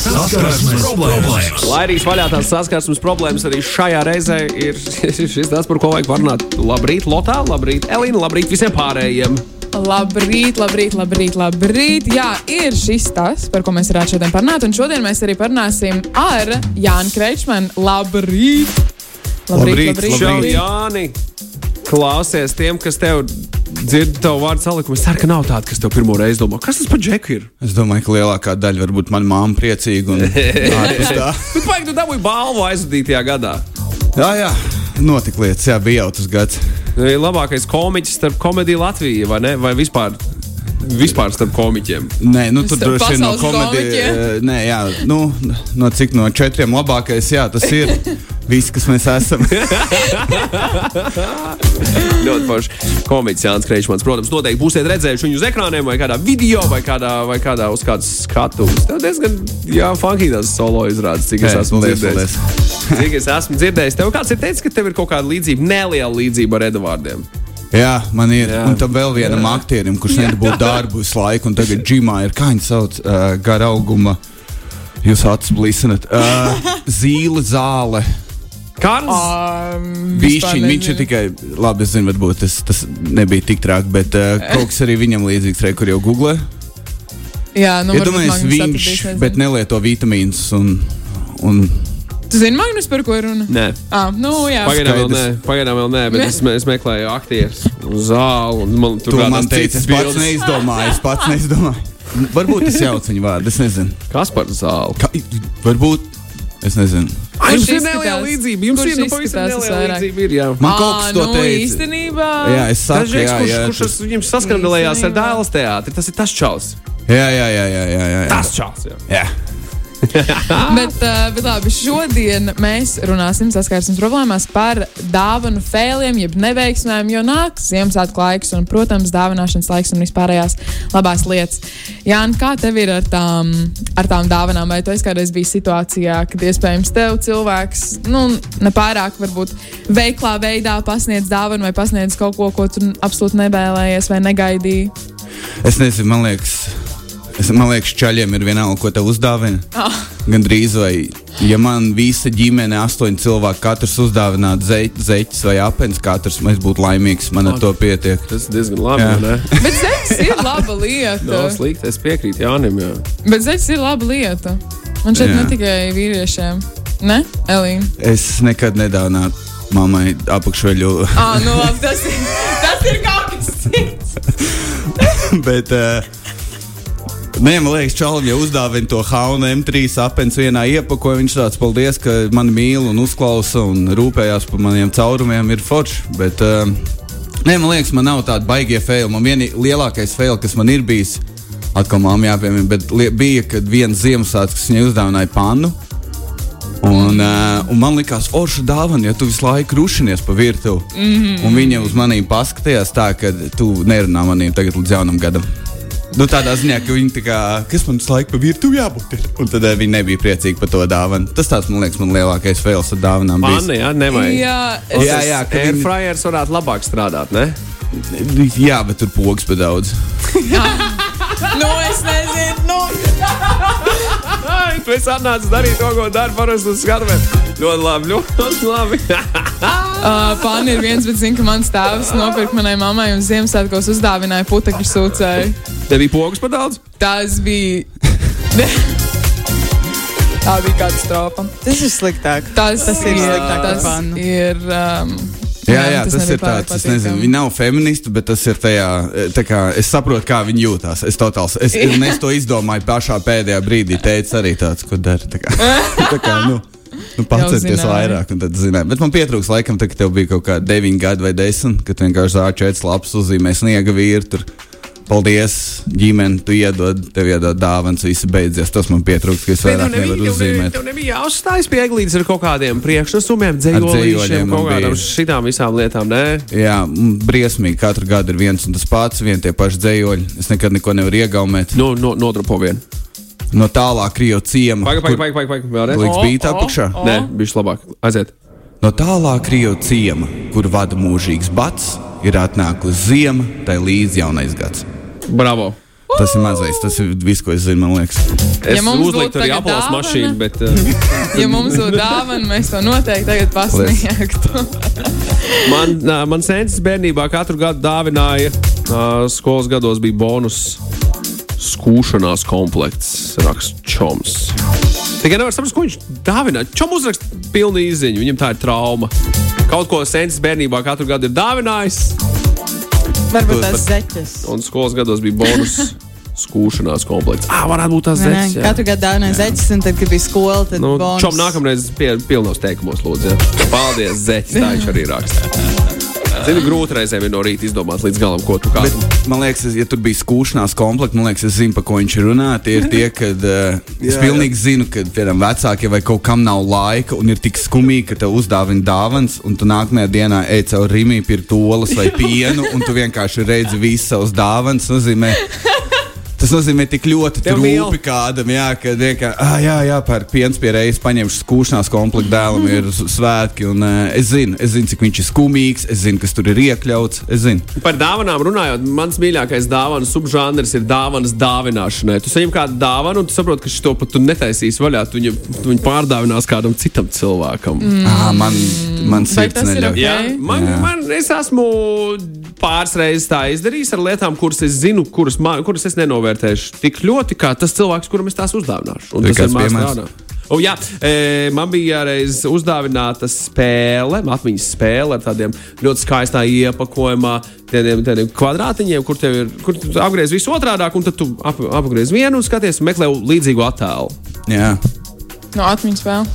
Saskarsmes problēmas. Lai arī vaļā tās saskarsmes problēmas, arī šajā reizē ir šis tas, par ko vajag parunāt. Labrīt, Lotā, labrīt, Elīna, labrīt visiem pārējiem. Labrīt, labrīt, labrīt, labrīt. Jā, ir šis tas, par ko mēs varētu šodien parunāt. Un šodien mēs arī parunāsim ar Jānu Kreičmanu. Labrīt! Labrīt, labrīt. Čau, Jāni! Klausies tiem, kas tev dzird tavu vārdu salikumu. Es ceru, ka nav tāda, kas tev pirmo reizi domā, kas tas par džeku ir. Es domāju, ka lielākā daļa varbūt mana māma priecīga un. Bet vajag tu dabūji balvu aizvadītajā gadā. Jā, jā, notika lietas, jā, bija jau tas gads. Labākais komiķis starp komēdiju Latviju vai ne? Vai vispār? Vispār starp komiķiem. Nē, nu tur droši vien no komēdijas. Nē, jā, nu, no cik no četriem labākais, jā, tas ir. Viss, kas mēs esam. Ļoti forši. Komiķis Jānis Kreičmans, protams, noteikti būsiet redzējuši viņu uz ekrāniem, vai kādā video, vai kādā, vai kādā uz kādas skatuves. Tev diezgan, jā, funkīgi tas solo izrādes, cik es Jā, esmu paldies, dzirdējis. Cik es esmu dzirdējis. Tev kāds ir teicis, ka tev ir kaut kāda līdzība, neliela līdzība ar Edvardiem. Jā, man ir. Jā. Jā. Un tam vēl vienam aktierim, kurš nedabūja darbu visu laiku, un tagad džimā ir, kā viņi sauc, uh, gara auguma. Jūs acis blīsinat. Uh, zīle, zāle. Kārlis, Um, Bišķiņ, viņš ir tikai, labi, es zinu, varbūt tas, tas nebija tik traki, bet uh, kaut kas arī viņam līdzīgs, re, kur jau googlē. Jā, nu, varbūt Iedomājieties, Magnus viņš, bet nelieto vitamīnus un, un Tu zini, Magnus, par ko ir runa? nē. Ah, nu, jā. Pagaidām vēl nē, pagaidām vēl nē, bet es, me- es meklēju aktierus zāli. Man tur to rādās man teica, es pats neizdomāju, es pats neizdomāju. Varbūt es jaucu viņu vārdu, es nezinu. Kas par zāli? Ka, varbūt, es nezinu. Ai, Jums Kurš ir neliela līdzība. Jums Kurš ir nu, pavisam neliela līdzība. Ir, jā. Man kaut kas to nu, teica. īstenībā. Jā, es Tas saku, jā, kurš, jā, kurš tas, tas viņam saskandelējās ar dēls teātri, tas ir tas čels. jā, jā, jā, jā, jā, jā, jā. Tas čels, jā. jā. Bet, uh, bet labi, šodien mēs runāsim saskarsmes problēmās par dāvanu fēliem, jeb neveiksmēm, jo nāks Ziemassvētku laiks un, protams, dāvināšanas laiks un vispārējās labās lietas. Jāni, kā tev ir ar tām, ar tām dāvanām? Vai tu esi kādreiz bijis situācijā, kad iespējams tev cilvēks, nu, nepārāk varbūt veiklā veidā pasniedz dāvanu vai pasniedz kaut ko, ko tu absolūti nevēlējies vai negaidīji? Es nezinu, man liekas, es, man liekas, čaļiem ir vienalga, ko te uzdāvina. Ah. Gan drīz, vai ja man visa ģimene, astoņi cilvēki, katrs uzdāvinātu zeķi, zeķis vai apelsīns, katrs mēs būtu laimīgs. Man ar to pietiek. Tas ir diezgan labi. Bet zeķis ir laba lieta. Nav slikti, es piekrītu Jānim. Jā. Bet zeķis ir laba lieta. Un šeit Jā. ne tikai vīriešiem. Ne, Elīna? Es nekad nedāvinātu mammai apakšveļu. Ah, nu labi, tas ir, tas ir kaut kas cits. Bet, uh, Nē, man liekas, Čalam jau uzdāvina to Haunu M3 apelsīnu vienā iepakojumā. Viņš tāds paldies, ka mani mīl un uzklausa un rūpējās par maniem caurumiem. Ir forši. Bet, uh, nē, man liekas, man nav tāda baigie faili. Man vienīgais lielākais fail, kas man ir bijis, atkal māmiņā jāpiemina, bet bija, kad viens Ziemassvētku, kas viņai uzdāvināja pannu. Un, uh, un man liekas, forša dāvana, ja tu visu laiku rušinies pa virtuvi. Mm -hmm. Un viņa uz maniem paskatījās tā, ka tu nerunā maniem tagad līdz jaunam gadam. Nu, tādā ziņā, ka viņi tā kā, kas man visu laiku pa virtuvi jābūt. ir? Un tad uh, viņi nebija priecīgi par to dāvanu. Tas tāds, man liekas, man lielākais fails ar dāvanām. Manni, jā, nevajag. Jā, es, Jā, jā, ka viņi- Airfryers varētu labāk strādāt, ne? Jā, bet tur pogas pa daudz. nu, es nezinu. Nu. Ai, tu esi atnācis darīt to, ko dari parasti uz skatuves. Ļoti labi, ļoti labi. Uh, Pāni ir viens, bet zinu, ka mans tēvs nopirka manai mammai un Ziemassvētkos uzdāvināja putekļu sūcēju. Tev bija pogas par daudz? Tas bija. Tā bija katastrofa. Tas ir sliktāk. Tas, Tas ir sliktāk par Tas ir. Um, Jā, jā, tas, tas ir tāds. Es nezinu, viņi nav feministi, bet tas ir tajā. e, tā Kā, es saprotu, kā viņi jūtas. Es, totāls, es, un es to izdomāju pašā pēdējā brīdī. Teicu arī tāds, ko dara. Tā kā, tā kā, nu, nu, pacerties zināji. vairāk, un tad zināju. Bet man pietrūks laikam, tā, ka tev bija kaut kādi 9 gadi vai 10, kad vienkārši zāķēts labs uzzīmē sniega vīru. Paldies, ģimene, tu iedod, tev iedod dāvāns, viss beidzies. Tas man pietrūkst, ka es vairāk nevaru uzzīmēt. tev nebija jāuzstājas pie eglītes ar kaut kādiem dzējoļiem, man kaut kādām šitām visām lietām. Nē, Jā, briesmīgi. Katru gadu ir viens un tas pats, vieni tie paši dzējoļi. Es nekad neko nevaru iegaumēt. no, no, nodropo vienu. No tālāk Krievijas ciema. Pagaid, kur- pagaid, pagaid, pagaid, vēlreiz. Līdz bija apakšā. Nē, bija labāk. Aiziet. No tālāk Krievijas ciema, kur vada mūžīgs bats, ir atnākusi ziema, tai līdz jaunais gads. Bravo. Tas ir mazais, tas ir viss, ko es zinu, man liekas. Es Ja būtu arī dāvana- mašīnu, bet uh, Ja mums būtu dāvana, mēs to noteikti tagad pasniegtu. man, man sensis bērnībā katru gadu dāvināja. Uh, skolas gados bija bonus skūšanās komplekts, raksts Čoms. Tikai nevar saprast, ko viņš dāvina. Čom uzrakst pilnu izziņu, viņam tā ir trauma. Kaut ko sensis bērnībā katru gadu ir dāvinājis, Varbūt tās zeķes. un skolas gados bija bonus skūšanās komplekts. Ah, varētu būt nē, zeķes. jā. Katru gadu dāvināja zeķes, un tad, kad bija skola, tad Nu, bonus. čom nākamreiz pie, pilnos teikumos, lūdzu. Ja. Paldies, Zeķis. Tā viņš arī raksta. Zinu, grūti reizēm ir no rīta izdomāt līdz galam, ko tu kā. Bet, man liekas, ja tur bija skūšanās komplekts, man liekas, es zinu, par ko viņš runā. Tie ir tie, kad uh, es Jā, pilnīgi zinu, ka piemēram vecākiem vai kaut kam nav laika un ir tik skumīgi, ka tev uzdāvina dāvans, un tu nākamajā dienā ej caur rīmī, pirkt olas vai pienu, un tu vienkārši redzi visas savas dāvanas. Nozīmē, Tas nozīmē tik ļoti Tev mīl. rūpi kādam, jā, ka vienkārši, ah, jā, jā, pērk piens pie reizes, paņemšu skūšanās komplektu dēlam, ir svētki. Un, uh, es zinu, es zinu, cik viņš ir skumīgs, es zinu, kas tur ir iekļauts. Es zinu. Par dāvanām runājot, mans mīļākais dāvana subžanrs ir dāvanas dāvināšanai. Tu saņem kādu dāvanu, un tu saproti, ka šo pat tu netaisīsi vaļā. Tu viņu, tu viņu pārdāvinās kādam citam cilvēkam. Mm. Ah, man, man sirds neļauj. ok? Jā, man, Jā. man, es esmu pāris reizes tā izdarījis ar lietām, kuras es zinu, kuras, man, kuras es nenovērtēšu tik ļoti, kā tas cilvēks, kuram es tās uzdāvināšu. Un tas kāds vienmēr piemērs? strādā. O, jā, e, man bija reiz uzdāvināta spēle, atmiņas spēle ar tādiem ļoti skaistā iepakojumā, tādiem, tādiem kvadrātiņiem, kur tev ir, kur tu apgriez visu otrādi, un tad tu ap, apgriez vienu un skaties, un meklē līdzīgu attēlu. Jā, No atmiņas vēl.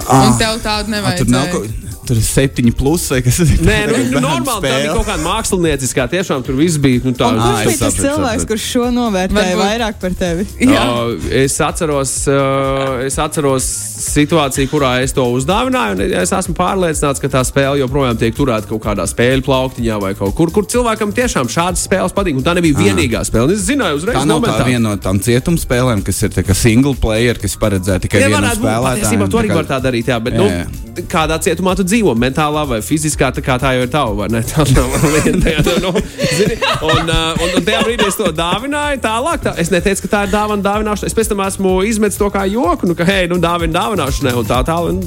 ah, Un tev tādu ah, nevajag. Tur ir septiņi plus vai kas cits. Nē, nu, nu, normāli tā bija kaut kāda mākslinieckā, tiešām tur viss bija. Nu, tā, Un kurš bija tas cilvēks, kurš šo novērtēja Varbūt- vairāk par tevi? Jā. Uh, es, atceros, uh, es atceros situāciju, kurā es to uzdāvināju. un Es esmu pārliecināts, ka tā spēle joprojām tiek turēta kaut kādā spēļu plauktiņā vai kaut kur, kur cilvēkam tiešām šādas spēles patīk. Un tā nebija vienīgā spēle. Es zināju, uzreiz Tā nav tā momentā. viena no tām cietumspēlēm, kas ir tā single player, kas paredzēta tikai vienam spēlētājam. to arī tā kā- var tā darīt, jā, bet Jā, nu, jā. kādā cietumā tu dzīvo, mentālā vai fiziskā, tā, kā tā jau ir tava, vai ne? Tā nav lieta. jā, Nu, zini, un, uh, un, un tajā brīdī es to dāvināju tālāk. Tā, es neteicu, ka tā ir dāvana dāvināšana. Es pēc tam esmu izmetis to kā joku, nu, ka, hei, nu, dāvina dāvināšanai un tā tālāk. un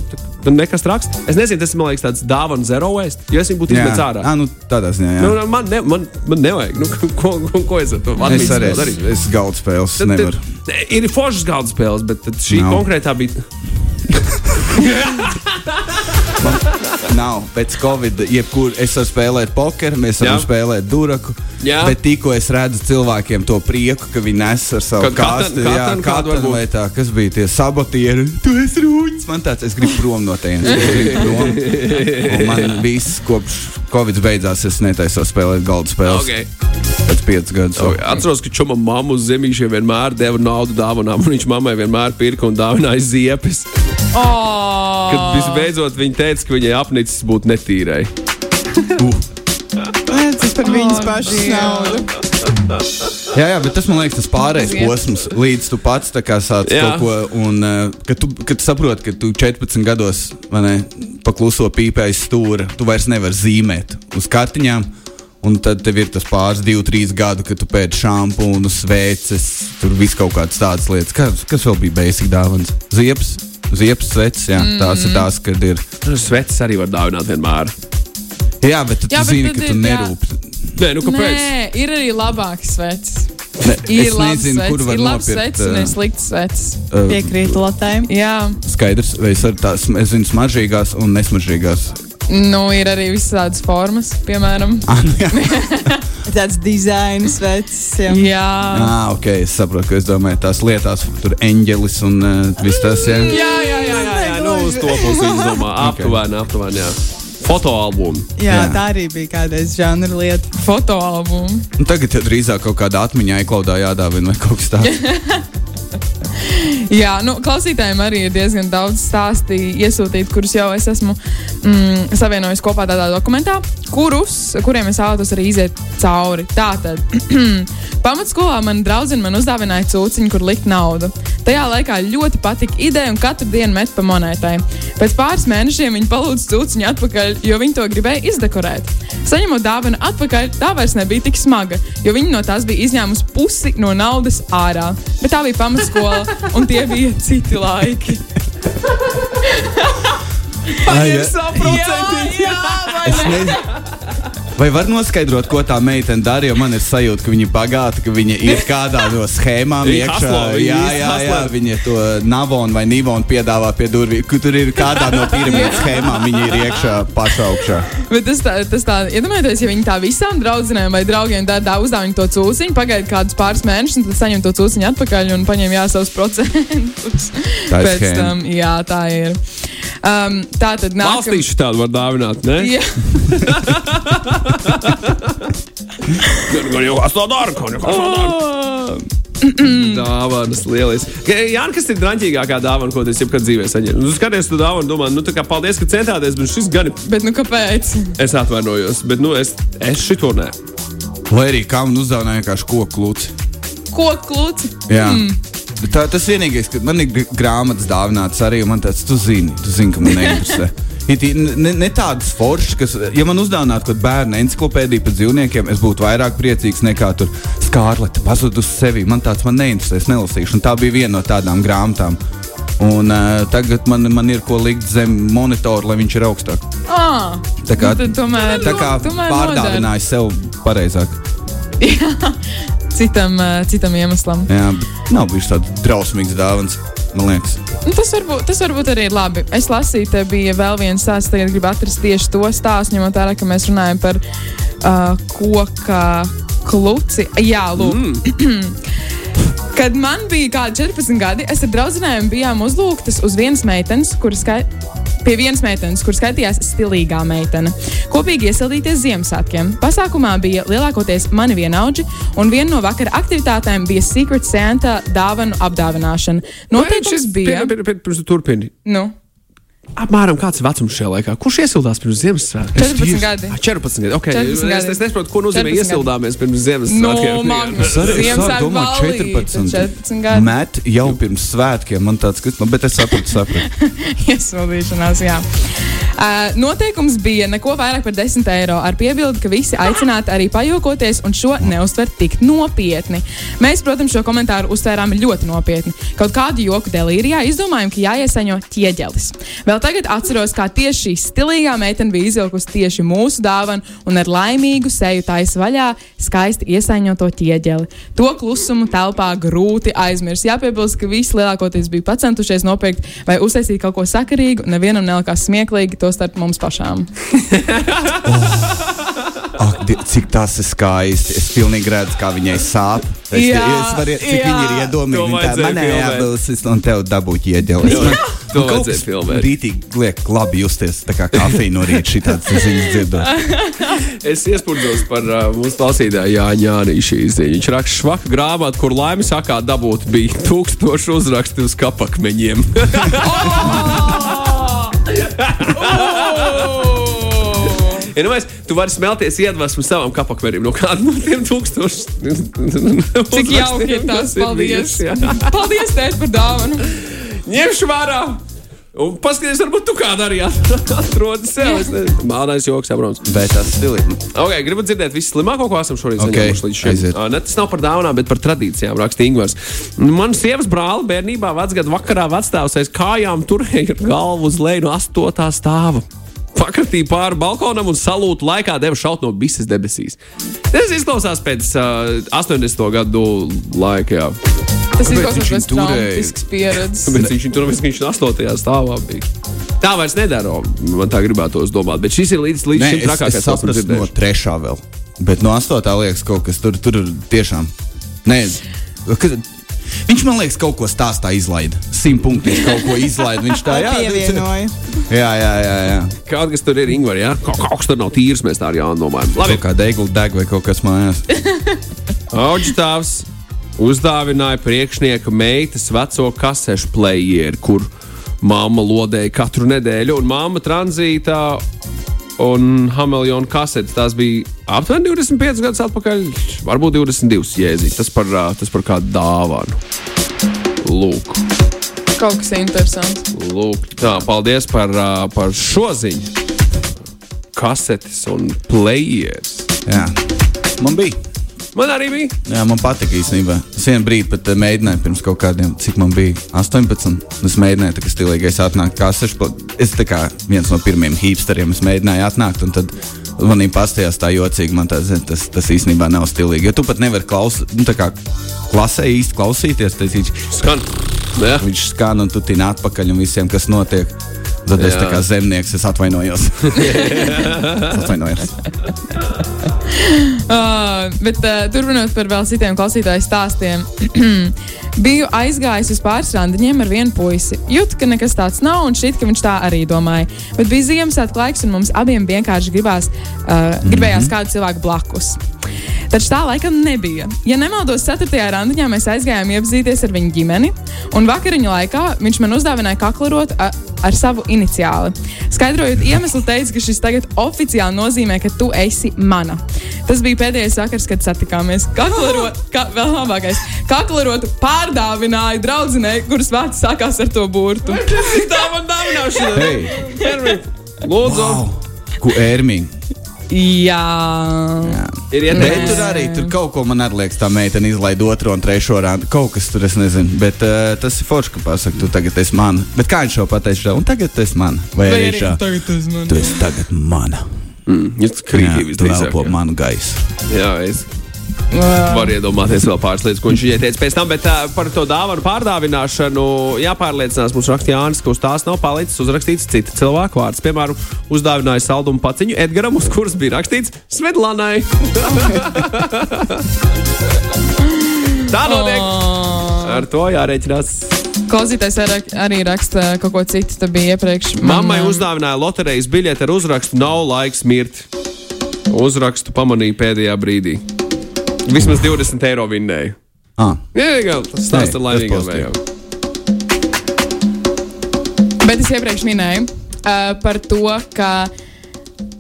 Tur nekas traks. Es nezinu, tas man liekas, tāds dāvana zero waste. Jo es viņu būtu Jā, izmetis ārā. ah, nu, tādā ziņā. Jā. Nu, nu, man, ne, man, man nevajag. Nu, ko, ko, ko es ar to es atmiņas arī spēli darīšu? esmu galda spēles. Tad- Nevaru. tad- Ir foršas galda spēles, bet šī Nav. konkrētā bija. Nav pēc Covid, jebkur es varu spēlēt pokeru, mēs varam Jā. spēlēt duraku. Jā. Bet tikko es redzu cilvēkiem to prieku, ka viņi nes ar savu kāstu, jā, varbūt. vai tā, kas bija tie sabotieri. Tu esi rūķis, man tāds, es gribu prom no tiem. Man viss kopš Covid beidzās, es netaisos spēlēt galda spēles. Okay. Pēc piecus gadus. So, atceros, ka čoma mamma uz zemīšiem vienmēr deva naudu dāvanām, un viņš mammai vienmēr pirka un dāvināja ziepes. Oh. Kad visbeidzot viņa teica, ka viņai apnicis būt netīrai. Tas par viņas pašas naudu. Jā, jā, bet tas man liekas, tas pārējais posms, līdz tu pats sāc Jā. kaut ko, un uh, kad tu, kad tu saproti, ka tu 14 gados vai ne, pakluso pīpē aiz stūra, tu vairs nevari zīmēt uz kartiņām. Un tad tev ir tas pāris, divi, trīs gadi, kad tu pēc šampūnu, sveces, tur viss kaut kādas tādas lietas. Kas, kas vēl bija basic dāvāns? Ziepes, ziepes sveces, jā, mm. tās ir tās, kad ir. Sveces arī var dāvināt vienmēr. Jā, bet tu, Jā, bet zini, ka tu nerūp. Nē, nu kāpēc? Nē, ir arī labāks sveces. Ne, Ir es labs nezinu, kur sveces, var ir labs nopirkt. sveces un ā, ir slikts sveces. ā, Piekrīt Latvijai. Jā, Skaidrs, vai es varu tās, es zinu, smaržīgās un nesmaržīgās. nu ir arī visādas formas, piemēram. Ah, nu. Tāds dizains vecs. Jā. Jā, Ah, ok, es saprotu, ka es domāju, tās lietās, tur eņģelis un uh, viss tas. Jā. Jā, jā, jā, jā, jā. Nu, uz to pusi viņš domā. Aptuveni, aptuveni, jā. Fotoalbumu. Jā, Jā. tā arī bija kādreiz žanra lieta. fotoalbumu. Un tagad drīzāk kaut kāda atmiņā iekļaudā jādāvina vai kaut kas tāds. Jā, nu, klausītājiem arī ir diezgan daudz stāstu iesūtīt, kurus jau es esmu mm, savienojis kopā tādā dokumentā, kurus, kuriem es vēlētos arī iziet cauri. Tātad, pamatskolā man draudzene man uzdāvināja cūciņu, kur likt naudu. Tajā laikā ļoti patika ideja un katru dienu met pa monētai. Pēc pāris mēnešiem viņa palūdza cūciņu atpakaļ, jo viņa to gribēja izdekorēt. Saņemot dāvanu atpakaļ, tā vairs nebija tik smaga, jo viņa no tās bija izņēmusi pusi no naudas ārā. Bet tā bija pamatskola, un tie bija citi laiki. Ai, Jā, jā, vai Es ne? Vai var noskaidrot, ko tā meitene dara? Jo man ir sajūta, ka viņa ir bagāta, ka viņa ir kādā no schēmām iekšā. jā, jā, jā, viņa to navonu vai nivonu piedāvā pie durvīm. Kur tur ir kādā no piramīdas schēmām, viņa ir iekšā pašā augšā. Bet tas tā, tas tā, iedomājieties, ja viņi tā visām draudzenēm vai draugiem dara uzdāvinu to cūciņu, pagaida kādus pāris mēnešus, un tad saņem to cūciņu atpakaļ un paņem jā savus procentus. Tā ir Pēc tam, jā, tā ir. Um, tā tad nākamā. Valstīši tādu var dāvināt, ne? Jā, Gan jau kas to dara, gan jau kas to dara. Dāvanas lieliski. Jā, kas ir drāmīgākā dāvana, ko tu esi jebkad dzīvē saņēmis? Nu, skaties, tu dāvanu, domā, nu, tā kā paldies, ka centāties, bet šis gan ir. bet nu kāpēc? Es atvainojos, bet, nu, es, es šito nē. Vai arī man uzdāvināja vienkārši koku lūci. Ko klūci? Jā. Bet Tā, tas vienīgais, ka man ir gr- grāmatas dāvināts arī, man tāds, tu zini, tu zini ka man neinteresē. Ne, ne tādas foršas, kas, ja man uzdāvinātu kaut kādu bērnu encyklopēdiju par dzīvniekiem, es būtu vairāk priecīgs nekā tur skārlete pazudus sevi. Man tāds man neinteresē, es nelasīšu. Un tā bija viena no tādām grāmatām. Un uh, tagad man, man ir ko likt zem monitora, lai viņš ir augstāk. Ah, Tā kā, nu, tomēr, tā kā pārdāvināju sev pareizāk. nodara. Citam, uh, citam iemeslam. Jā, bet nav bijis tāds drausmīgs dāvans. Nu, tas, varbūt, tas varbūt arī ir labi. Es lasīju, te bija vēl viens stāsts, tagad gribu atrast tieši to stāstu, ņemot vērā, ka mēs runājam par uh, koka kluci. Jā, lūk. Mm. Kad man bija kaut kādi 14 gadi, es ar draugiem bijām uzlūgtas uz vienas meitenes, kuras skaitījās. Pie vienas meitenes, kuras skaitījās stilīgā meitene, kopīgi iesildīties Ziemassvētkiem. Pasākumā bija lielākoties mani vienaudži, un viena no vakara aktivitātēm bija Secret Santa dāvanu apdāvināšana. Noteikums bija. Pirms tu turpini. Nu, Apmēram kāds ir vecums šajā laikā? Kurš iesildās pirms Ziemassvētkiem? 14 gadi. Ah, 14 gadi. Okay. 14 es, gadi. es nesaprotu, ko nozīmē 14 gadi. iesildāmies pirms No Ziemassvētkiem. Magnus. Es arī Ziemassvētku domāju, ballīte, 14. 14 gadi. Met jau pirms svētkiem. Man tāds, ka, nu, bet es sapratu, sapratu. Iesildīšanās, jā. Uh, noteikums bija neko vairāk par 10 eiro, ar piebildi, ka visi aicināti arī pajokoties un šo neuztvert tik nopietni. Mēs, protams, šo komentāru uztvērām ļoti nopietni. Kaut kādu joku delīrijā izdomājām, ka jāiesaņo ķieģelis. Vēl tagad atceros, kā tieši šī stilīgā meitene bija izvilkusi tieši mūsu dāvanu un ar laimīgu seju taisa vaļā skaisti iesaņoto ķieģeli. To klusumu telpā grūti aizmirst. Jāpiebilst, ka visi lielākoties bija pacentušies nopirkt vai uztaisīt kaut ko sakarīgu, nevienam nelikās smieklīgi, to starp mums pašām. Ak, cik tas ir skaisti. Es pilnīgi redzu, kā viņai sāp. Es, Jā, es varu, cik jā. viņi ir iedomīgi. Viņa tā filmēt. jābilst, un tev dabūt ieģeli. Jā, to vajadzēja filmēt. Rītīgi liek labi justies, tā kā kafija no rīta šitāds ziņas dzirdot. Es iespūdos par uh, mūsu klausītāju Jāņa Jānīšu izziņu. Viņš raksta švaka grāmatu, kur laimes sakā dabūt bija tūkstoši uzrakstu uz kapakmeņiem. Ja, nu, mēs, tu vari smelties iedvesmu savam kapakmenim no kāda no tiem tūkstošiem. Cik jauki ir tas! Paldies! Paldies, tēt, par dāvanu! Ņemšu vērā! Un paskaties, varbūt tu kādā arī atrodi sev. Es nezinu. Mākslinieks joks, saprotams. Bet tas stilīgi. Okay, gribu dzirdēt visu slimāko, ko esam šorīt Ok, saņēmuši līdz šim. Ā, Ne, tas nav par dāvanām, bet par tradīcijām, raksta Ingūns. Man sievas brāli bērnībā vecgadu vakarā vecstāvs aiz kājām turēja galvu uz leju no astotā stāva. Pakritīja pāri balkonam un salūtu laikā deva šaut no bises debesīs. Tas izklausās pēc uh, 80. gadu laika. Jā. Tas Kāpēc izklausās pēc traumatisks pieredzes. Bet viņš tur bija, viņš 8. stāvā bija. Tā vairs nedara. Man tā gribētos domāt, bet šis ir līdz, līdz Nē, šim trakākais, esmu sapratu no trešā vēl. Bet no astotā liekas kaut kas tur, tur tiešām. Nē, kad, viņš man liekas kaut ko stāstā izlaida. Simt punktus kaut ko izlaida. Viņš tā jā, Pievienoja. jā, jā, jā, jā. Kaut kas tur ir Ingūns, jā. Kaut, kaut kas tur nav tīrs, mēs tā arī jādomājam. Labi, kā degla deg vai kaut kas mājās. Auģitāvs uzdāvināja priekšnieka meitas veco kasešu playeru, kur mamma lodēja katru nedēļu, un mamma tranzītā un Hameliona kasetes. Tās bija aptuveni 25 gadus atpakaļ, varbūt 22 jēdzīgi. Tas par, tas par kādu dāvanu. Lūk. Kaut kas interesants. Lūk, tā, paldies par, par šo ziņu. Kasetes un players. Jā. Man bija. Man arī bija. Jā, man patika īstenībā. Es vienu brīdi pat eh, mēģināju, pirms kaut kādiem, cik man bija 18. Es mēģināju, tā kā stilīgais atnākt kā 16. Es tā kā viens no pirmajiem hipsteriem, es mēģināju atnākt. un Tad manī pastījās tā jocīgi, man tā, zin, tas, tas īstenībā nav stilīgi. Jo tu pat nevari klausīt, nu, tā kā klasē īsti klausīties. Tad viņš, Skan. Jā. viņš skan un tu tini atpakaļ un visiem, kas notiek. Tad es Jā. tā kā zemnieks, es atvainojos. es atvainojos. Uh, bet uh, turpinot par vēl citiem klausītāju stāstiem. Biju aizgājis uz pāris randiņiem ar vienu puisi. Jūtu, ka nekas tāds nav, un šķiet, ka viņš tā arī domāja. Bet bija Ziemassvētku laiks, un mums abiem vienkārši gribās, uh, gribējās kādu cilvēku blakus. Taču tā laikam nebija. Ja nemaldos, 4. randiņā mēs aizgājām iepazīties ar viņu ģimeni, un vakariņu laikā viņš man uzdāvināja kaklarotu a- ar savu iniciāli. Skaidrojot iemeslu, teica, ka šis tagad oficiāli nozīmē, ka tu esi mana. Tas bija pēdējais vakars, kad satikāmies. Kaklarot, ka, vēl labākais. Kaklarotu pārdāvināja draudzenei, kuras vārds sākās ar to burtu. Tā man dāvināšana. Henry, Lūdzu. wow. ko ērmīgi! Jā, Ir Nē, ieteikts. tur arī tur kaut ko man arī liekas, tā meitene izlaiž otru un trešo rādu. Kaut kas tur es nezinu, bet uh, tas ir forši, ka pasakā, tu tagad esi mana. Bet kā viņš šo pateica, un tagad tu esi mana? Vai, arī šā? tagad tas man Tu esi tagad mana. Jūs krītīgi tu elpo jā. manu gaisu. Jā, es varu iedomāties vēl pāris lietas, ko viņš viņai teica pēc tam, bet uh, par to dāvanu pārdāvināšanu jāpārliecinās. Mums raksta Jānis, ka uz tās nav palicis uzrakstīts cita cilvēka vārds. Piemēram, uzdāvināja saldumu paciņu Edgaram, uz kuras bija rakstīts Svedlanai. Tā notiek. Ar to jārēķinās. Klausītājs arī, arī raksta kaut ko citu. Tā bija iepriekš. Man, Mammai um, uzdāvināja loterijas biļeti ar uzrakstu Nav laiks mirt. Uzrakstu pamanīja pēdējā brīdī. Vismaz 20 eiro vinnēja. Ah, Jā, jā, tas stāsta tas vējām. Bet es iepriekš minēju uh, par to, ka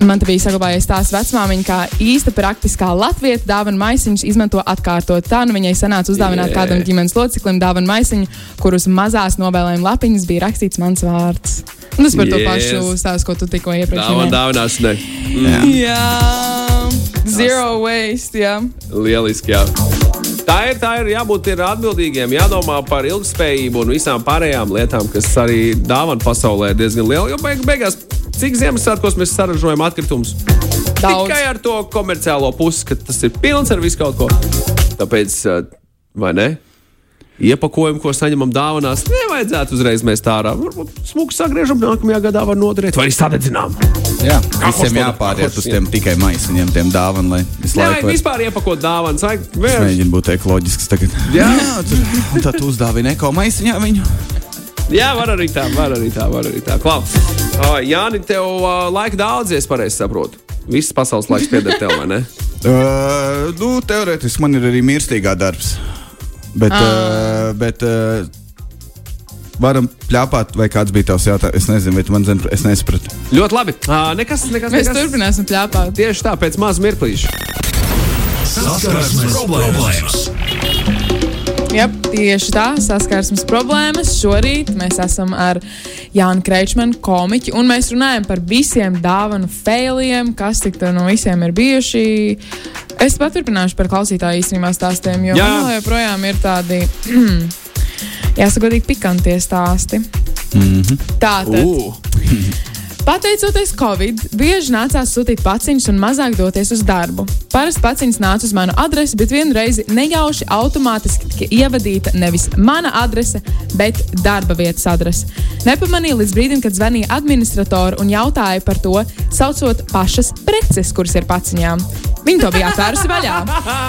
man te bija saglabājies tās vecmāmiņa, kā īsta praktiskā latvieta dāvana maisiņus izmanto atkārtot. Tā nu viņai sanāca uzdāvināt yeah. kādam ģimenes loceklim dāvana maisiņu, kurus mazās novēlējuma lapiņas bija rakstīts mans vārds. Un tas par to Yes. pašu stāstu, ko tu tikko iepriekš minēji. dāvināšanai. jā. Jā, zero waste. Jā. Lieliski, jā. Tā ir, tā ir jābūt ir atbildīgiem, jādomā par ilgspējību un visām pārējām lietām, kas arī dāvana pasaulē ir diezgan liela. Jo beig, beigās, cik Ziemassvētkos mēs saražojam atkritumus? Daudz. Tikai ar to komerciālo pusi, ka tas ir pilns ar visu kaut ko. Tāpēc, vai ne? Iepakojumu, ko saņemam dāvanās, nevajadzētu uzreiz mest ārā. Varbūt smuku sagriežam, nākamajā gadā var noderēt, vai arī sadedzinām. jā. Visiem to- jāpāriet uz tiem tikai maisiņiem, tiem dāvanām, lai visu Jā, laiku vajag var- vispār iepakot dāvanas. Vajag vienkārši mēģinu būt ekoloģisks tagad. Jā. tur, un tad tu uzdāvini eko maisiņā viņu. Jā, var arī tā, var arī tā, var arī tā. Klau, uh, Jāni, tev uh, laika daudz, ja es pareizi saprotu. Viss pasaules laiks pieder tev, vai ne? Uh, nu, teorētiski man ir arī mirstīgā darbs. Bet, uh, bet uh, varam pļāpāt, vai kāds bija tavs jautājums. Es nezinu, tu man zini, es nesapratu. Ļoti labi. Uh, nekas, nekas, Mēs nekas. turpināsim plēpāt. Tieši tā, pēc maz mirklīša. Saskarsmes problēmas. Jā, tieši tā, saskarsmes problēmas. Šorīt mēs esam ar Jānu Kreičmanu, komiķu, un mēs runājam par visiem dāvanu failiem, kas tik no visiem ir bijuši. Es paturpināšu par klausītāju īstenībā stāstiem, jo Jā. man joprojām ir tādi, jāsaka, godīgi pikantie stāsti. Tātad. Uh, Pateicoties Covid, bieži nācās sūtīt paciņus un mazāk doties uz darbu. Parasti paciņas nāca uz manu adresi, bet vienu reizi nejauši automātiski tika ievadīta nevis mana adrese, bet darba vietas adrese. Nepamanīju līdz brīdim, kad zvanīja administratori un jautāja par to, saucot pašas preces, kuras ir paciņām. Viņa to bija atvērusi vaļā.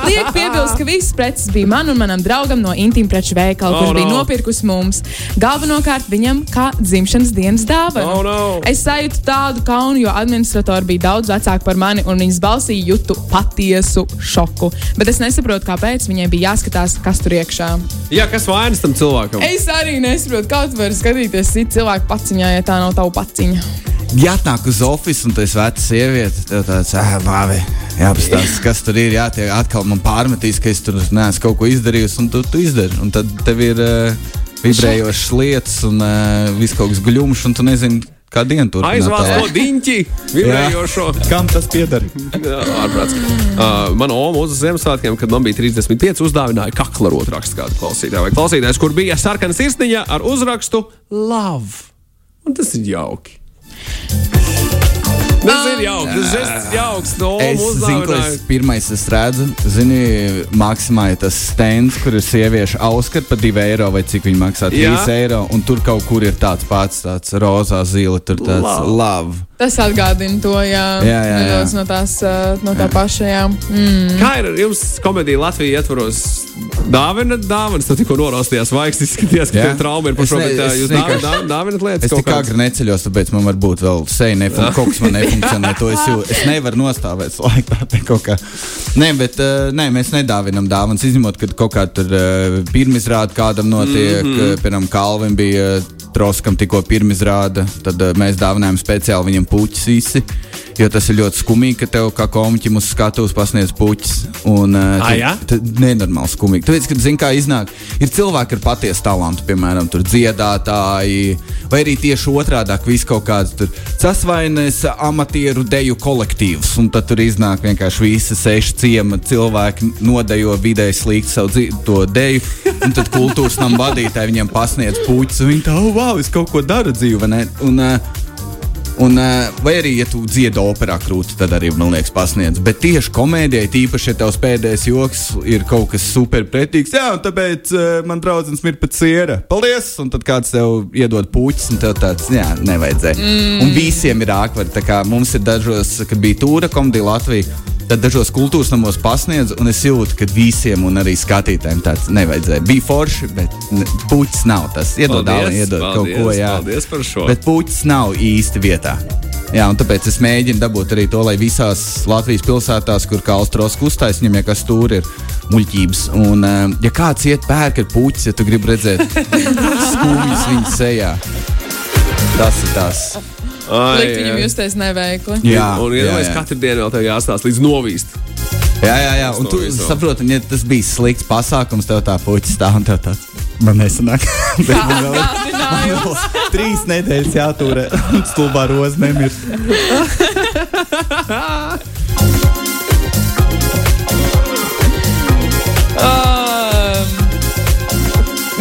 Liek piebilst, ka visas preces bija man un manam draugam no intīm preču veikala, Oh, kurš bija no. nopirkusi mums. Galvenokārt viņam kā dzimšanas dienas dāvana. Oh, no. Es sajūtu tādu kaunu, jo administratori bija daudz vecāki par mani, un viņas balsī jūtu patiesu šoku. Bet es nesaprotu, kāpēc viņai bija jāskatās, kas tur iekšā. jā, kas vainas tam cilvēkam? Es arī nesaprotu, kā tu vari skatīties citu cilvēku paciņā, ja tā nav tava paciņa. Ja atnāk uz oficiālu un tu esi vecs sieviete, tad tāds ah, māvi, jāpastāsta, kas tur ir. Jā, tie atkal man pārmetīs, ka es tur neesmu kaut ko izdarījusi, un tu, tu izdari. Un tad tev ir uh, vibrējošas lietas un uh, viss kaut kas guļums, un tu nezini, kā diena tur Aizvāc to diņķi, vibrējošo. Kam tas pieder? Ārprāts. Uh, man oma uz Ziemassvētkiem, kad man bija 35, uzdāvināja kakla rotrakstu kādu klausītāju vai klausītājs, kur bija sarkana sirsniņa ar uzrakstu Love. Un tas ir jauki. Tas ir jauki. Tas ir jauks. No Es zinu, ko es pirmais es redzu. Zini, maksimā ir tas stands, kur ir sieviešu auskar par 2 eiro vai cik viņi maksā 3 Jā. eiro. Un tur kaut kur ir tāds pats, tāds rozā zila, tur tāds Love. love. Tas atgādina to, jā, Jā, jā, jā. nedaudz no, tās, uh, no tā paša. Jā. Mm. Kā ir ar jums komēdija Latvijas ietvaros? Dāvina, dāvana. Tu tikko noraustījās vaigs, izskatījās, ka Jā. tev trauma ir par šo, bet jūs dāvinat lietas Es tik agri neceļos, tāpēc man varbūt vēl seja nefunkcionē. Kaut kas man nefunkcionē. To es, jū, es nevaru nostāvēt laikā. kā. Nē, bet uh, nē, mēs nedāvinam dāvanas. Izņemot, kad kaut kāda tur uh, pirmizrāde kādam notiek. Mm -hmm. Piemēram, Kalvim bija Troskam tikko pirmizrāde. Tad mēs dāvinājām speciāli viņam puķis visi. Jo tas ir ļoti skumīgi, ka tev kā komiķim uz skatuves pasniedz puķis. Un, uh, Ā, jā? Tad nenormāli skumīgi. Tāpēc, kad zini, kā iznāk, ir cilvēki ar patiesu talantu, piemēram, dziedātāji, vai arī tieši otrādi - vis kaut kāds tur sasvainis amatieru deju kolektīvs. Un tad tur iznāk vienkārši visi seši ciema cilvēki, nodejo vidēji slikti savu to deju. Un tad kultūras nam vadītāji viņiem pasniedz puķis, un viņi tā, oh, wow, es kaut ko daru dzīvē. vai ne?" Un, uh, Un, uh, vai arī, ja tu dziedi operā krūti, tad arī, man liekas, pasniedz. Bet tieši komēdijai, tīpaši, ja tavs pēdējais joks ir kaut kas super pretīgs, jā, un tāpēc uh, man draudzens ir pēc siera. Paldies! Un tad kāds tev iedod puķis, un tev tāds, jā, nevajadzēja. Mm. Un visiem ir ākvari. Tā kā mums ir dažos, kad bija tūra komēdija Latvija. Tad dažos kultūras namos pasniedz, un es jūtu, ka visiem, un arī skatītājiem, tāds nevajadzēja. Bija forši, bet puķis nav tas. Iedod, Paldies, dāvanu, iedod kaut paldies, ko, jā. paldies par šo. Bet puķis nav īsti vietā. Jā, un tāpēc es mēģinu dabūt arī to, lai visās Latvijas pilsētās, kur kā Austrālijas uzstājas, viņam jau kas tur ir muļķības. Un, uh, ja kāds iet pērk ar puķi, ja tu gribi redzēt skumjas viņa sejā, tas ir tas. Likt viņam justies neveikli. Jā, Un jā, iedomājieties, jā. katru dienu vēl tev jāstāsta līdz novīst. Jā, jā, jā. un tu saproti, ja tas bija slikts pasākums, tev tā puķis stāv un tev tāds. Man nesanāk. Bet man vēl ir- trīs nedēļas jāturē. Stulbā roza nemirst. Um,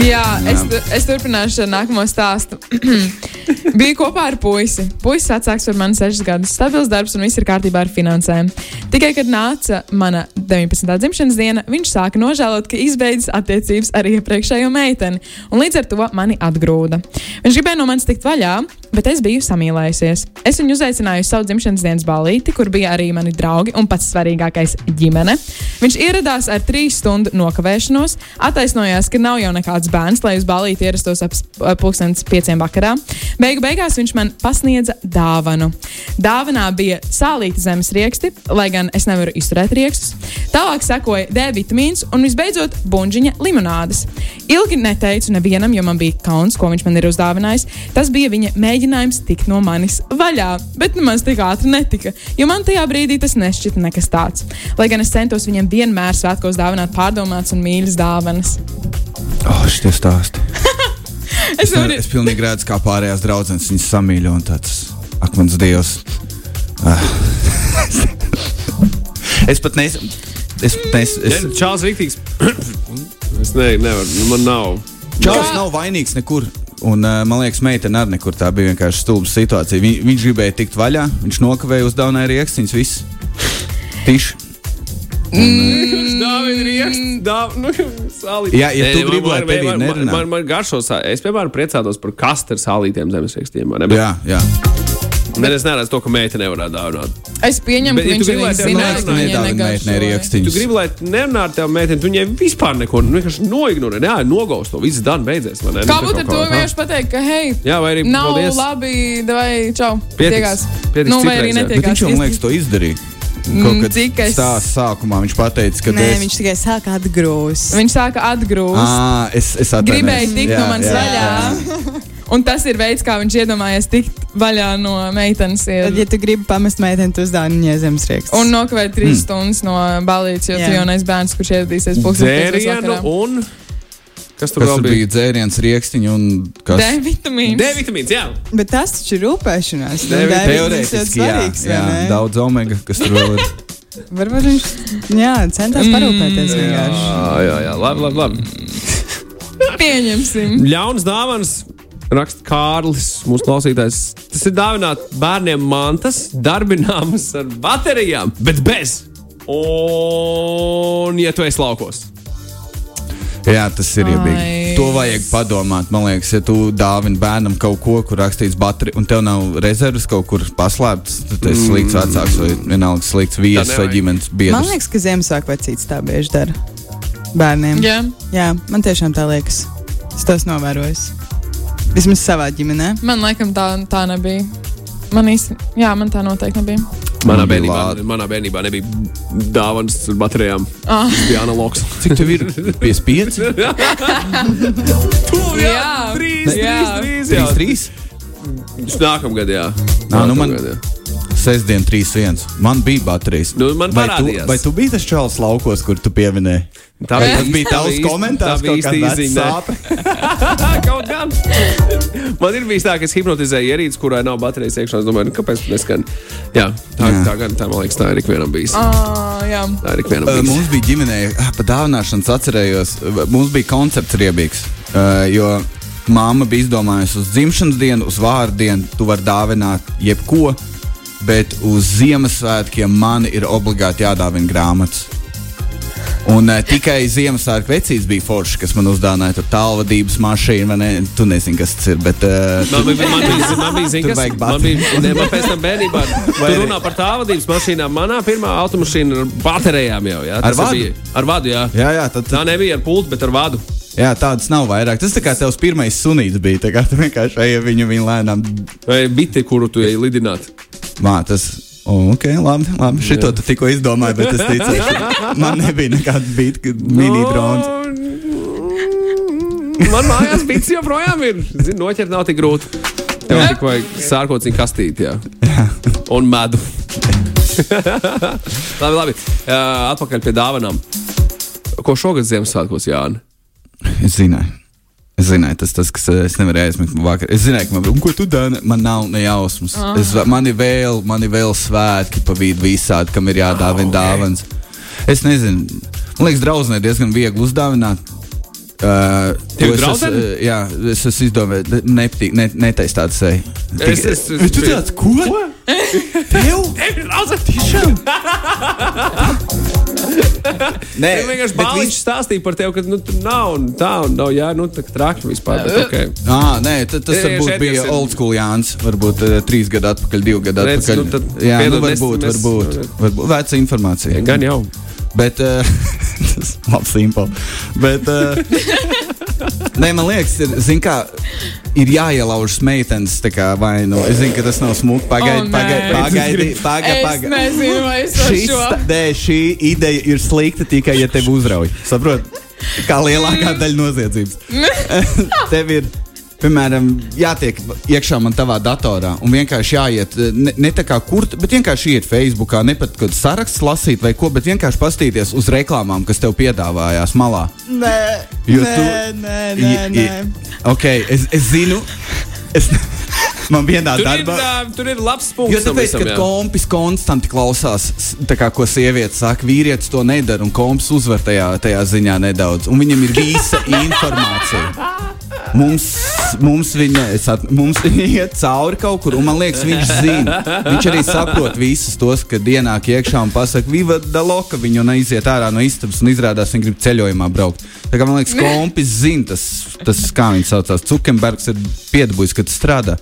jā, es, tu- es turpināšu nākamo stāstu. Biju kopā ar puisi. Puisis vecāks par mani 6 gadus, stabils darbs un viss ir kārtībā ar finansēm. Tikai, kad nāca mana 19. dzimšanas diena, viņš sāka nožēlot, ka izbeidzis attiecības ar iepriekšējo meiteni, un līdz ar to mani atgrūda. Viņš gribēja no manis tikt vaļā, bet es biju samīlējusies. Es viņu uzaicināju uz savu dzimšanas dienas ballīti, kur bija arī mani draugi un pats svarīgākais - ģimene. Viņš ieradās ar trīs stundu nokavēšanos, attaisnojās, ka nav jau nekāds bērns, lai uz ballīti ierastos ap pulkstenes pieciem vakarā. Beigu beigās viņš man pasniedza dāvanu. Dāvanā bija sālīti zemes rieksti, lai gan es nevaru izturēt riekstus. Tālāk sekoja D vitamīns un visbeidzot buļbuļsāņa limonādes. Ilgi neteicu nevienam, jo man bija kauns, ko viņš man ir uzdāvinājis. Tas bija viņa mēģinājums tikt no manis vaļā, bet nu maz tik ātri netika, jo man tajā brīdī tas nešķita nekas tāds. Lai gan es centos viņam vienmēr svētkos dāvināt pārdomātas un mīļas dāvanas. Oh, šie stāsti. Es Es, ne, nevaru- es pilnīgi redzu, kā pārējās draudzenes viņas samīļo un tāds - ak, mans dievs. Ah. es pat nesu. Es pat nesu. Es, Čāls Rītīgs. es ne, nevaru, nu, man nav. Kā- nav vainīgs nekur. Un, uh, man liekas, meitene arī nekur tā bija vienkārši stulba situācija. Vi, viņš gribēja tikt vaļā, viņš nokavēja uzdāvināja rīkstiņus, viss. Tiši. Viņš dāvina riekstu. Dāv, nu, sālīt. Jā, ja Nē, tu man- gribi, lai man- nerunā. Man, man garšo. Es, piemēram, priecātos par kastu ar sālītiem zemesriekstiem. vai Ne, bet, Jā, jā. ne, es neredzu to, ka meita nevarētu dāvināt. Es pieņemu, Bet, ka ja viņš gribi, lai tev meitenei negaršoja. rīkstiņus. Tu gribi, lai nerunā ar tevi meiteni, tu viņai vispār neko nu, vienkārši noignorē. Jā, nogaus to. Viss dan beidzies. vai ne? Nu, Kā būtu ar to vienkārši pateikt, ka, hei, Jā, vai arī nav paldies. labi, vai čau. Pietiks. Tiekās. Pietiks Nu, vai arī jā. Bet netiekās. viņš jau, man liekas, to izdarīja. Kaut Mm, kad cik es- stāsta sākumā viņš pateica, ka Nē, es... viņš tikai sāka atgrūst. Viņš sāka atgrūst. À, es, es atvainojos. Gribēja tikt Jā, no manis jā. vaļā. Un tas ir veids, kā viņš iedomājas tikt vaļā no meitenes. Ir. Tad, ja tu gribi pamest meiteni, tu uzdāvini viņai zemes riekstu. Un nokavēt trīs mm. stundas no balīdzes, jo tu jaunais bērns, kurš ieradīsies pusdienas Kas tur Kas tur bija? bija dzēriens, rīkstiņš un kas D vitamīns. D vitamīns, jā. Bet tas taču ir rūpēšanās. Teorētiski, ļoti jā, svarīgs, vai jā, ne? daudz omega, kas tur vēl ir. Varbūt viņš jā, centās parūpēties vienkārši. Jā, jā, jā. Labi, labi, labi. Pieņemsim. Ļauns dāvāns. Raksta Kārlis, mūsu klausītājs. Tas ir dāvināt bērniem mantas, darbināmas ar baterijām, bet bez. Un, ja tu esi laukos, Jā, tas ir iebīgi. To vajag padomāt. Man liekas, ja tu dāvini bērnam kaut ko, kur rakstīts baterija, un tev nav rezerves kaut kur paslēptas, tad tas ir slikts vecāks vai vienalga slikts viesis vai ģimenes Man biedrs. liekas, ka Ziemassvētku vecītis tā bieži dara bērniem. Jā, Jā, man tiešām tā liekas. Es tos novēroju. Vismaz savā ģimenē. man laikam tā, tā nebija. Man īsti, jā, man tā noteikti nebija. Manā bērnībā, manā bērnībā nebija dāvāns ar baterijām. Ah. Tas bija analogs. Cik tev ir 55? Jā, Trīs, Jā. trīs, trīs. jā. 3? Nākamgad, jā. Nā, nu man- Nākamgad, jā. Sestdien, 3-1. Man bija baterijas. Nu, man vai, tu, vai tu biji tas čels laukos, kur tu pieminēji? Tā bija tas bija tā tavs komentārs, tā bija kaut gan. Man ir bijis tā, ka es hipnotizēju ierīci, kurai nav baterijas iekšā. Es domāju, nu, kāpēc tas neskan? Jā, tā, Jā. tā gan tā, man liekas, tā ir ikvienam bijis. ah, jā. Tā ir ikvienam Uh, bijis. Mums bija ģimenē, pa dāvināšanas atcerējos, uh, mums bija koncepts riebīgs. Uh, jo mamma bija izdomājusi uz dzimšanas dienu, uz vārdu dienu, tu vari dāvināt jebko, bet uz Ziemassvētkiem man ir obligāti jādāvina grāmatas. Un uh, tikai Ziemassvētku vecīs bija forši, kas man uzdāvināja tur tālvadības mašīnu, ne? Tu nezini, kas tas ir. Bet, uh, Man bija, man bija, man bija, zin, Tur kas, man bija, ne, man pēc tam bērnībā, tu arī- runā par tālvadības mašīnām. Manā pirmā automašīna ar baterijām jau, jā. Ar vadu? Bija, ar vadu, jā. jā, jā, tad, Tā nebija ar pultu, bet ar vadu. jā, tādas nav vairāk. Tas tā kā tavs pirmais sunīts bija. Tā kā tu vienkārši eji viņu, viņu lēnām Vai biti, kuru tu ej lidināt. Mā, tas ok, labi. labi. Šito tu tikko izdomāji, bet es ticu, man nebija nekāda bija mini drona. Man mājās bits joprojām ir. Zini, noķert nav tik grūti. Tev tikai vajag sārkociņu kastīti, jā. Un medu. labi, labi. Uh, atpakaļ pie dāvanām. Ko šogad Ziemassvētkos, Jāni? Es zināju. Es zināju, tas tas, kas es nevarēju aizmigt vakar. Es zināju, ka man, un ko tu dari? Man nav ne jausmas. Es, man, ir vēl, man ir vēl svētki pa vidu visādi, kam ir jādāvina Ah, ok. dāvāns. Es nezinu, man liekas, draudzenei diezgan viegli uzdāvināt. Uh, Tev to es draudzene? esmu, uh, jā, es esmu izdomājis, nepatīk, ne, netaisa tādu seju. Es- es- es- Bet tu tāds, ko? Tev? Tiešām? Nē, Es vienkārši bāliņš stāstīju par tevi, ka nu, tur nav un tā, un nav, jā, nu, tā kā traki vispār. Bet, okay. Ah, nē, ta- tas Jā, jā, varbūt bija ir- old school Jānis. Varbūt uh, trīs gadu atpakaļ, divi gadu Redz, atpakaļ. nu tad jā, nu, varbūt, mēs- varbūt, varbūt. Veca informācija. Gan jau. Bet, uh, tas ir labi simple. Bet, uh, nē, man liekas, ir, zin kā, ir jāielauž meitenes. vai, nu, es zinu, ka tas nav smuki. O, Pagaidi, nē. pagaidi, pagaidi. pagaidi, Es nezinu, vai es ta- nē, šī ideja ir slikta tikai, ja tev uzrauj. Saprot? Kā lielākā daļa noziedzības. tev ir. Piemēram, jātiek iekšā man tavā datorā un vienkārši jāiet, ne, ne tā kā kur, bet vienkārši iet Facebookā, ne pat kādu sarakstu lasīt vai ko, bet vienkārši paskatīties uz reklāmām, kas tev piedāvājās malā. Nē, Jo nē, tu- nē, nē, nē. Ok, es, es zinu, es, man vienā Tur ir, darbā. uh, tur ir labs punkts. Jo tāpēc, visam, kad jā. kompis konstanti klausās, kā ko sieviete saka, vīrietis to nedara, un kompis uzvar tajā, tajā ziņā nedaudz, un viņam ir visa informācija. Mums, mums, viņa, at, mums viņa iet cauri kaut kur, un man liekas, viņš zina. Viņš arī saprot visus tos, ka dienā iekšā un pasakā, viva da loka, viņu neiziet ārā no istabas un izrādās, viņa grib ceļojumā braukt. Tā kā man liekas, kompis zina, tas, tas kā viņš saucās, Cukenbergs ir piedabūjis, ka tas strādā.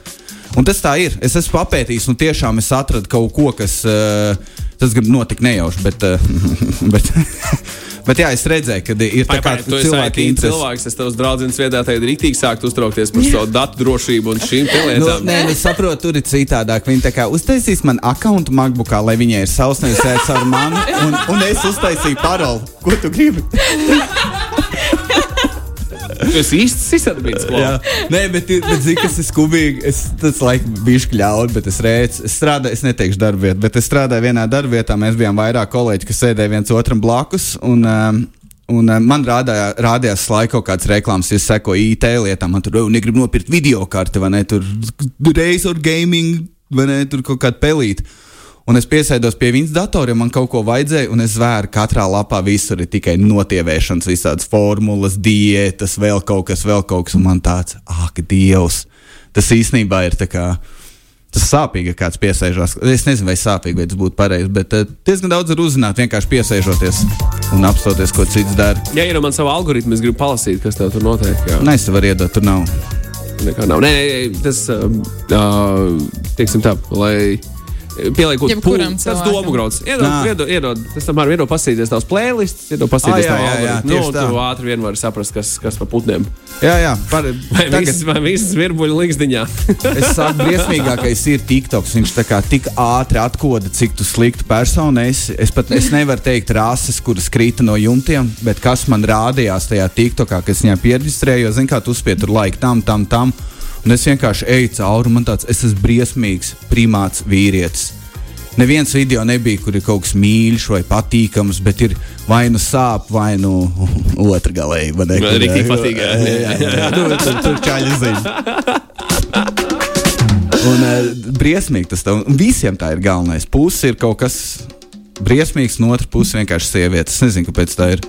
Un tas tā ir. Es esmu papētījis, un tiešām es atradu kaut ko, kas. Uh, tas gan notika nejauši, bet. Uh, bet Bet jā, es redzēju, ka ir tā kā cilvēki IT interesi. cilvēks, es tavs draugs vietā tagad rītīgi sākt uztraukties par savu datu drošību un šīm te Nu, lietām. nē, es saprotu, tur ir citādāk. Viņi tā kā uztaisīs man akkontu MacBookā, lai viņai ir savs nevis ar mani, un, un es uztaisīju paroli. Ko tu gribi? Tu esi īsts Jā. Nē, bet, bet zini, kas ir skubīgi. Es tas laikam biju kļauts, bet es rēcu. Es strādāju, es neteikšu darbvietā, bet es strādāju vienā darbvietā. Mēs bijām vairāk kolēģi, kas sēdēja viens otram blakus. Un, um, Un uh, man rādījā, rādījās slēgt kaut kādas reklāmas, es sekoju IT lietām, man tur "O, negribu nopirkt video karti, vai ne, tur Razer gaming, vai ne, tur kaut kāda pelīte. Un es piesēdos pie viņas datora, man kaut ko vajadzēja, un es vēru, katrā lapā visur ir tikai notievēšanas, visādas formulas, diētas, vēl kaut kas, vēl kaut kas, un man tāds, ka dievs! Tas īstenībā ir tā kā. Tas sāpīgi, ka kāds piesēžās. Es nezinu, vai sāpīgi, vai tas būtu pareizi, bet uh, diezgan daudz var uzzināt, vienkārši piesēžoties un apstāties, ko cits dara. Ja ir man savu algoritmu, es gribu palasīt, kas tev tur notiek. Jā. Nē, es tev varu iedot, tur nav. Nekā nav. Nē, nē, tas, uh, uh, teiksim tā, lai pieliekot Jebkuram pūli, tas domu grauds. Iedod, iedod, tas tam arī iedod pasīties tavs playlists, iedod pasīties jā, algoritmu. tieši Nu, tā. tu ātri vien vari saprast, kas, kas par putniem. Jā, jā, par, Vai viss, vai viss virbuļu līgzdiņā? Es saku, briesmīgākais ir TikToks. Viņš tā kā tik ātri atkoda, cik tu sliktu personu esi. Es pat es nevaru teikt rases, kuras krita no jumtiem, bet kas man rādījās tajā TikTokā, kas viņā pierģistrēja, jo, zin kā, tu uzspied tur laiku tam, tam, tam. Un es vienkārši eju cauri, man tāds, es esmu briesmīgs, primāts vīrietis. Neviens video nebija, kur ir kaut kas mīļš vai patīkams, bet ir vai nu sāp, vai nu otrā galēji. vai ne, Vai kur, riktīgi jā, patīk, jā. jā, jā, jā. Tur, čaļi zina. Un uh, briesmīgi tas tev. Visiem tā ir galvenais. Pusi ir kaut kas briesmīgs, no otras puses vienkārši sieviete. Es nezinu, kāpēc tā ir.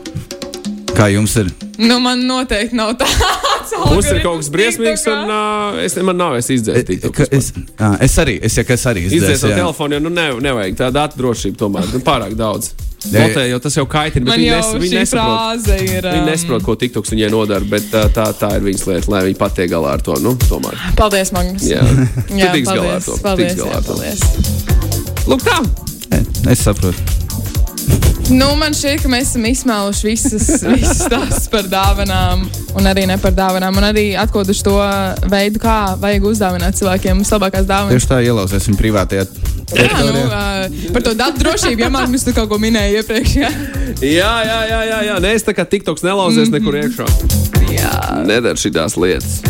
Kā jums ir? Nu, man noteikti nav tāds. Mums ir kaut kas briesmīgs, un uh, es, man nav es izdzēstīju. Ka- Es, ā, es arī, es, ja, es arī Izdzēs izdzēsu, no jā. telefona, jo nu, ne, nevajag tādu datu drošību tomēr. Nu, pārāk daudz. Lotē, jo tas jau kaitina. bet viņi nes- viņi nesaprot. ir. Viņi um, nesaprot, ko TikToks viņai nodara, bet uh, tā, tā ir viņas lieta, lai viņi pat tiek galā ar to. Nu, tomēr. Paldies, Magnus. Jā, jā tiks galā ar to. Paldies, tiks galā ar to. paldies. Lūk, tā. Es saprotu. Nu, man šķiet, ka mēs esam izsmēluši visas, visas tās par dāvanām, un arī ne par dāvanām, un arī atkoduši to veidu, kā vajag uzdāvināt cilvēkiem vislabākās dāvanas. Tieši tā ielauzēsim privātajā. Jā, nu, uh, par to datu drošību, ja Magnus tu kaut ko minēji iepriekš. Jā, Jā, jā, jā, jā, jā. Nē, es tā kā TikToks nelauzies nekur iekšā. jā. Nedara šīs lietas.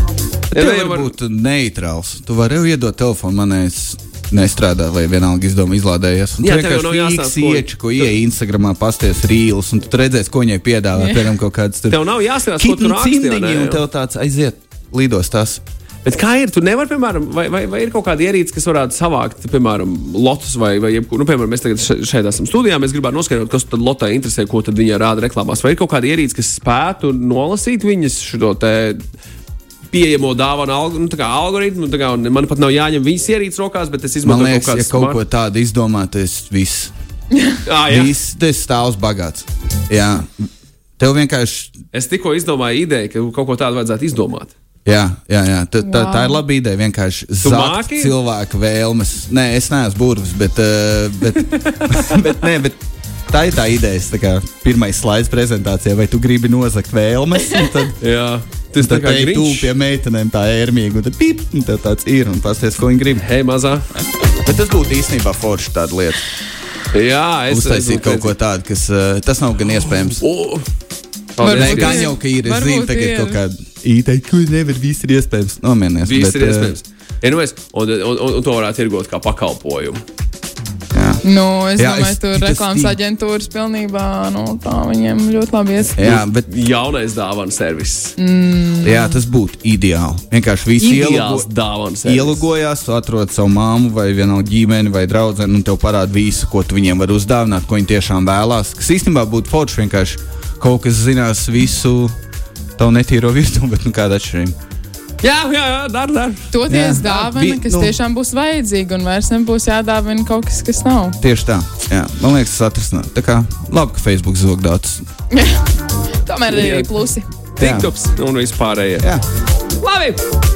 Ja Tev var var- būt neitrāls. Tu vari iedot telefonu manai. es Nestrādā, vai vienalga izdevuma izlādējies. Jā, tev jau nav jāstāsta, fiksi ko- ieej Instagramā, pasties rīlus, un tu redzēsi, ko viņai piedāvā. Piemēram, kaut kāds tur Tev nav jāskatās, ko tu raksti. un tev tāds aiziet līdos tas. Bet kā ir? Tu nevari, piemēram, vai, vai, vai ir kaut kāda ierīce, kas varētu savākt, piemēram, lotus vai, vai jebko, nu, piemēram, mēs tagad še- šeit esam studijā, mēs gribētu noskaidrot, kas tad lotā interesē, ko tad viņa rāda reklāmās. Vai ir kaut kāda ierīce, kas spētu nolasīt viņas šo te pieejamo dāvanu alg nu, algoritmu? Kā, man pat nav jāņem viņas ierīces rokās, bet es Man izmantoju liekas, kaut ja kaut ko tādu izdomā, tas viss. Ah, jā. Viss tas stāvs bagāts. Jā. Tev vienkārši. Es tikko izdomāju ideju, ka kaut ko tādu vajadzētu izdomāt. Jā, jā, jā. Tā, tā, tā ir laba ideja. Vienkārši cilvēku vēlmes. Nē, es neesmu burvis, bet, uh, bet, bet, nē, bet tā ir tā ideja. Tā kā pirmais slaids prezentācijā, vai tu gribi nozagt vēlmes? un Tad, Jā, tas tā kā ej tu grīž. pie meitenēm tā ērmīgi, un tad pip, un tev tāds ir, un pasties, ko viņi grib. Hei, mazā. Bet tas būtu īstenībā forši tāda lieta. Jā, es Uztaisīt kaut ko tādu, kas uh, tas nav gan iespējams. O, Nē, Varbūt gan ir. jau, ka ir. Es zinu, tagad ir. kaut kāda īteikta, ko nevar, viss ir iespējams. Nomierinies. Viss bet, ir eh, iespējams. Ja, nu es, un, un, un, un to varētu tirgot kā pakalpojumu. Nu, es Jā, domāju, es- tur tas reklāmas ir- aģentūras pilnībā nu, tā viņiem ļoti labi ies. Jā, bet Jaunais dāvana servis. jā, tas būtu ideāli. Vienkārši servis. ielogojās, tu atrod savu māmu vai vienu ģimeni vai draugu, un tev parāda visu, ko tu viņiem vari uzdāvināt, ko viņi tiešām vēlās. Kas īstenībā būtu forši vienkārši kaut kas zinās visu tavu netīro virtuvi, bet nu kāda atšķirība. Jā, jā, jā dar, dar. Toties Jā. dāvana, Vi- kas nu. tiešām būs vajadzīga, un vairs nebūs jādāvina kaut kas, kas nav. Tieši tā. Jā, man liekas, tas atrisināt. Tā kā labi, ka Facebook zog datus. Tomēr ir arī plusi. TikToks un vispārējie. Jā. Labi.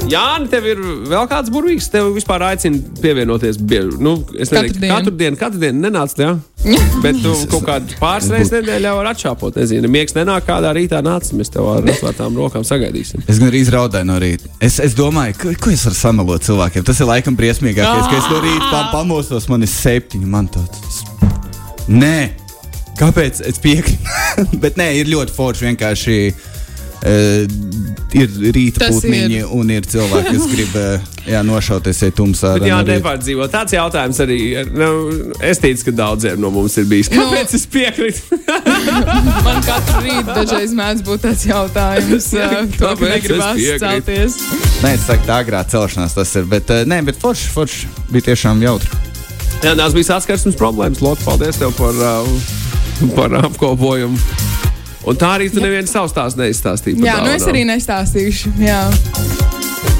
Jāni, tev ir vēl kāds burvīgs. Tev vispār aicina pievienoties. Bieži. Nu, es Katru nezinu, dienu. katru dienu, katru dienu nenāc. Jā. Bet tu kaut kādu pāris reizes nedēļā vari atšāpot. Nezinu, miegs nenāk kādā rītā nāc. Mēs tev ar atvērtām rokām sagaidīsim. Es gan arī raudāju no rīta. Es, es domāju, ko, ko es varu samalot cilvēkiem. Tas ir laikam briesmīgākais, ka es no rīta pa, pamostos, man ir septiņi. Man tāds - nē, kāpēc es piekrītu? Bet nē, ir ļoti forši vienkārši. Ir rīta Tas putniņi, ir. un ir cilvēki, kas grib uh, jā, nošauties ej tumsā. Bet jā, rana rīt. nepārdzīvo. Tāds jautājums arī. Nu, es ticu, ka daudziem no mums ir bijis. Nu. Kāpēc es piekrītu? Man katru rītu dažreiz mēdz būt tāds jautājums, uh, to, ka negribas celties. Nē, es saku, tā agrā celšanās tas ir. Bet, uh, nē, bet forši, forši bija tiešām jautri. Jā, tās bija saskarsmes problēmas. Lotte, paldies tev par, uh, par apkopojumu. Un tā arī tu nevienu savu stāstu neizstāstīji. Jā, nu es arī nestāstīšu. Jā.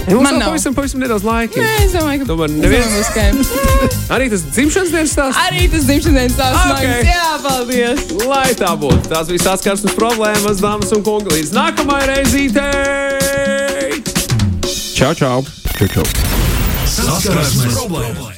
Mums man nav. pavisam, pavisam nedaudz laika. Nē, es domāju, ka Tomēr neviens- domāju, ka- Arī tas dzimšanas dienas stāsts. Arī tas dzimšanas stāsts Ah, smags. ok. Jā, paldies. Lai tā būtu. Tās bija saskarsmes problēmas, dāmas un kungi. Līdz nākamajai reizītei! Čau, čau! Čau, čau. Saskarsmes problēma.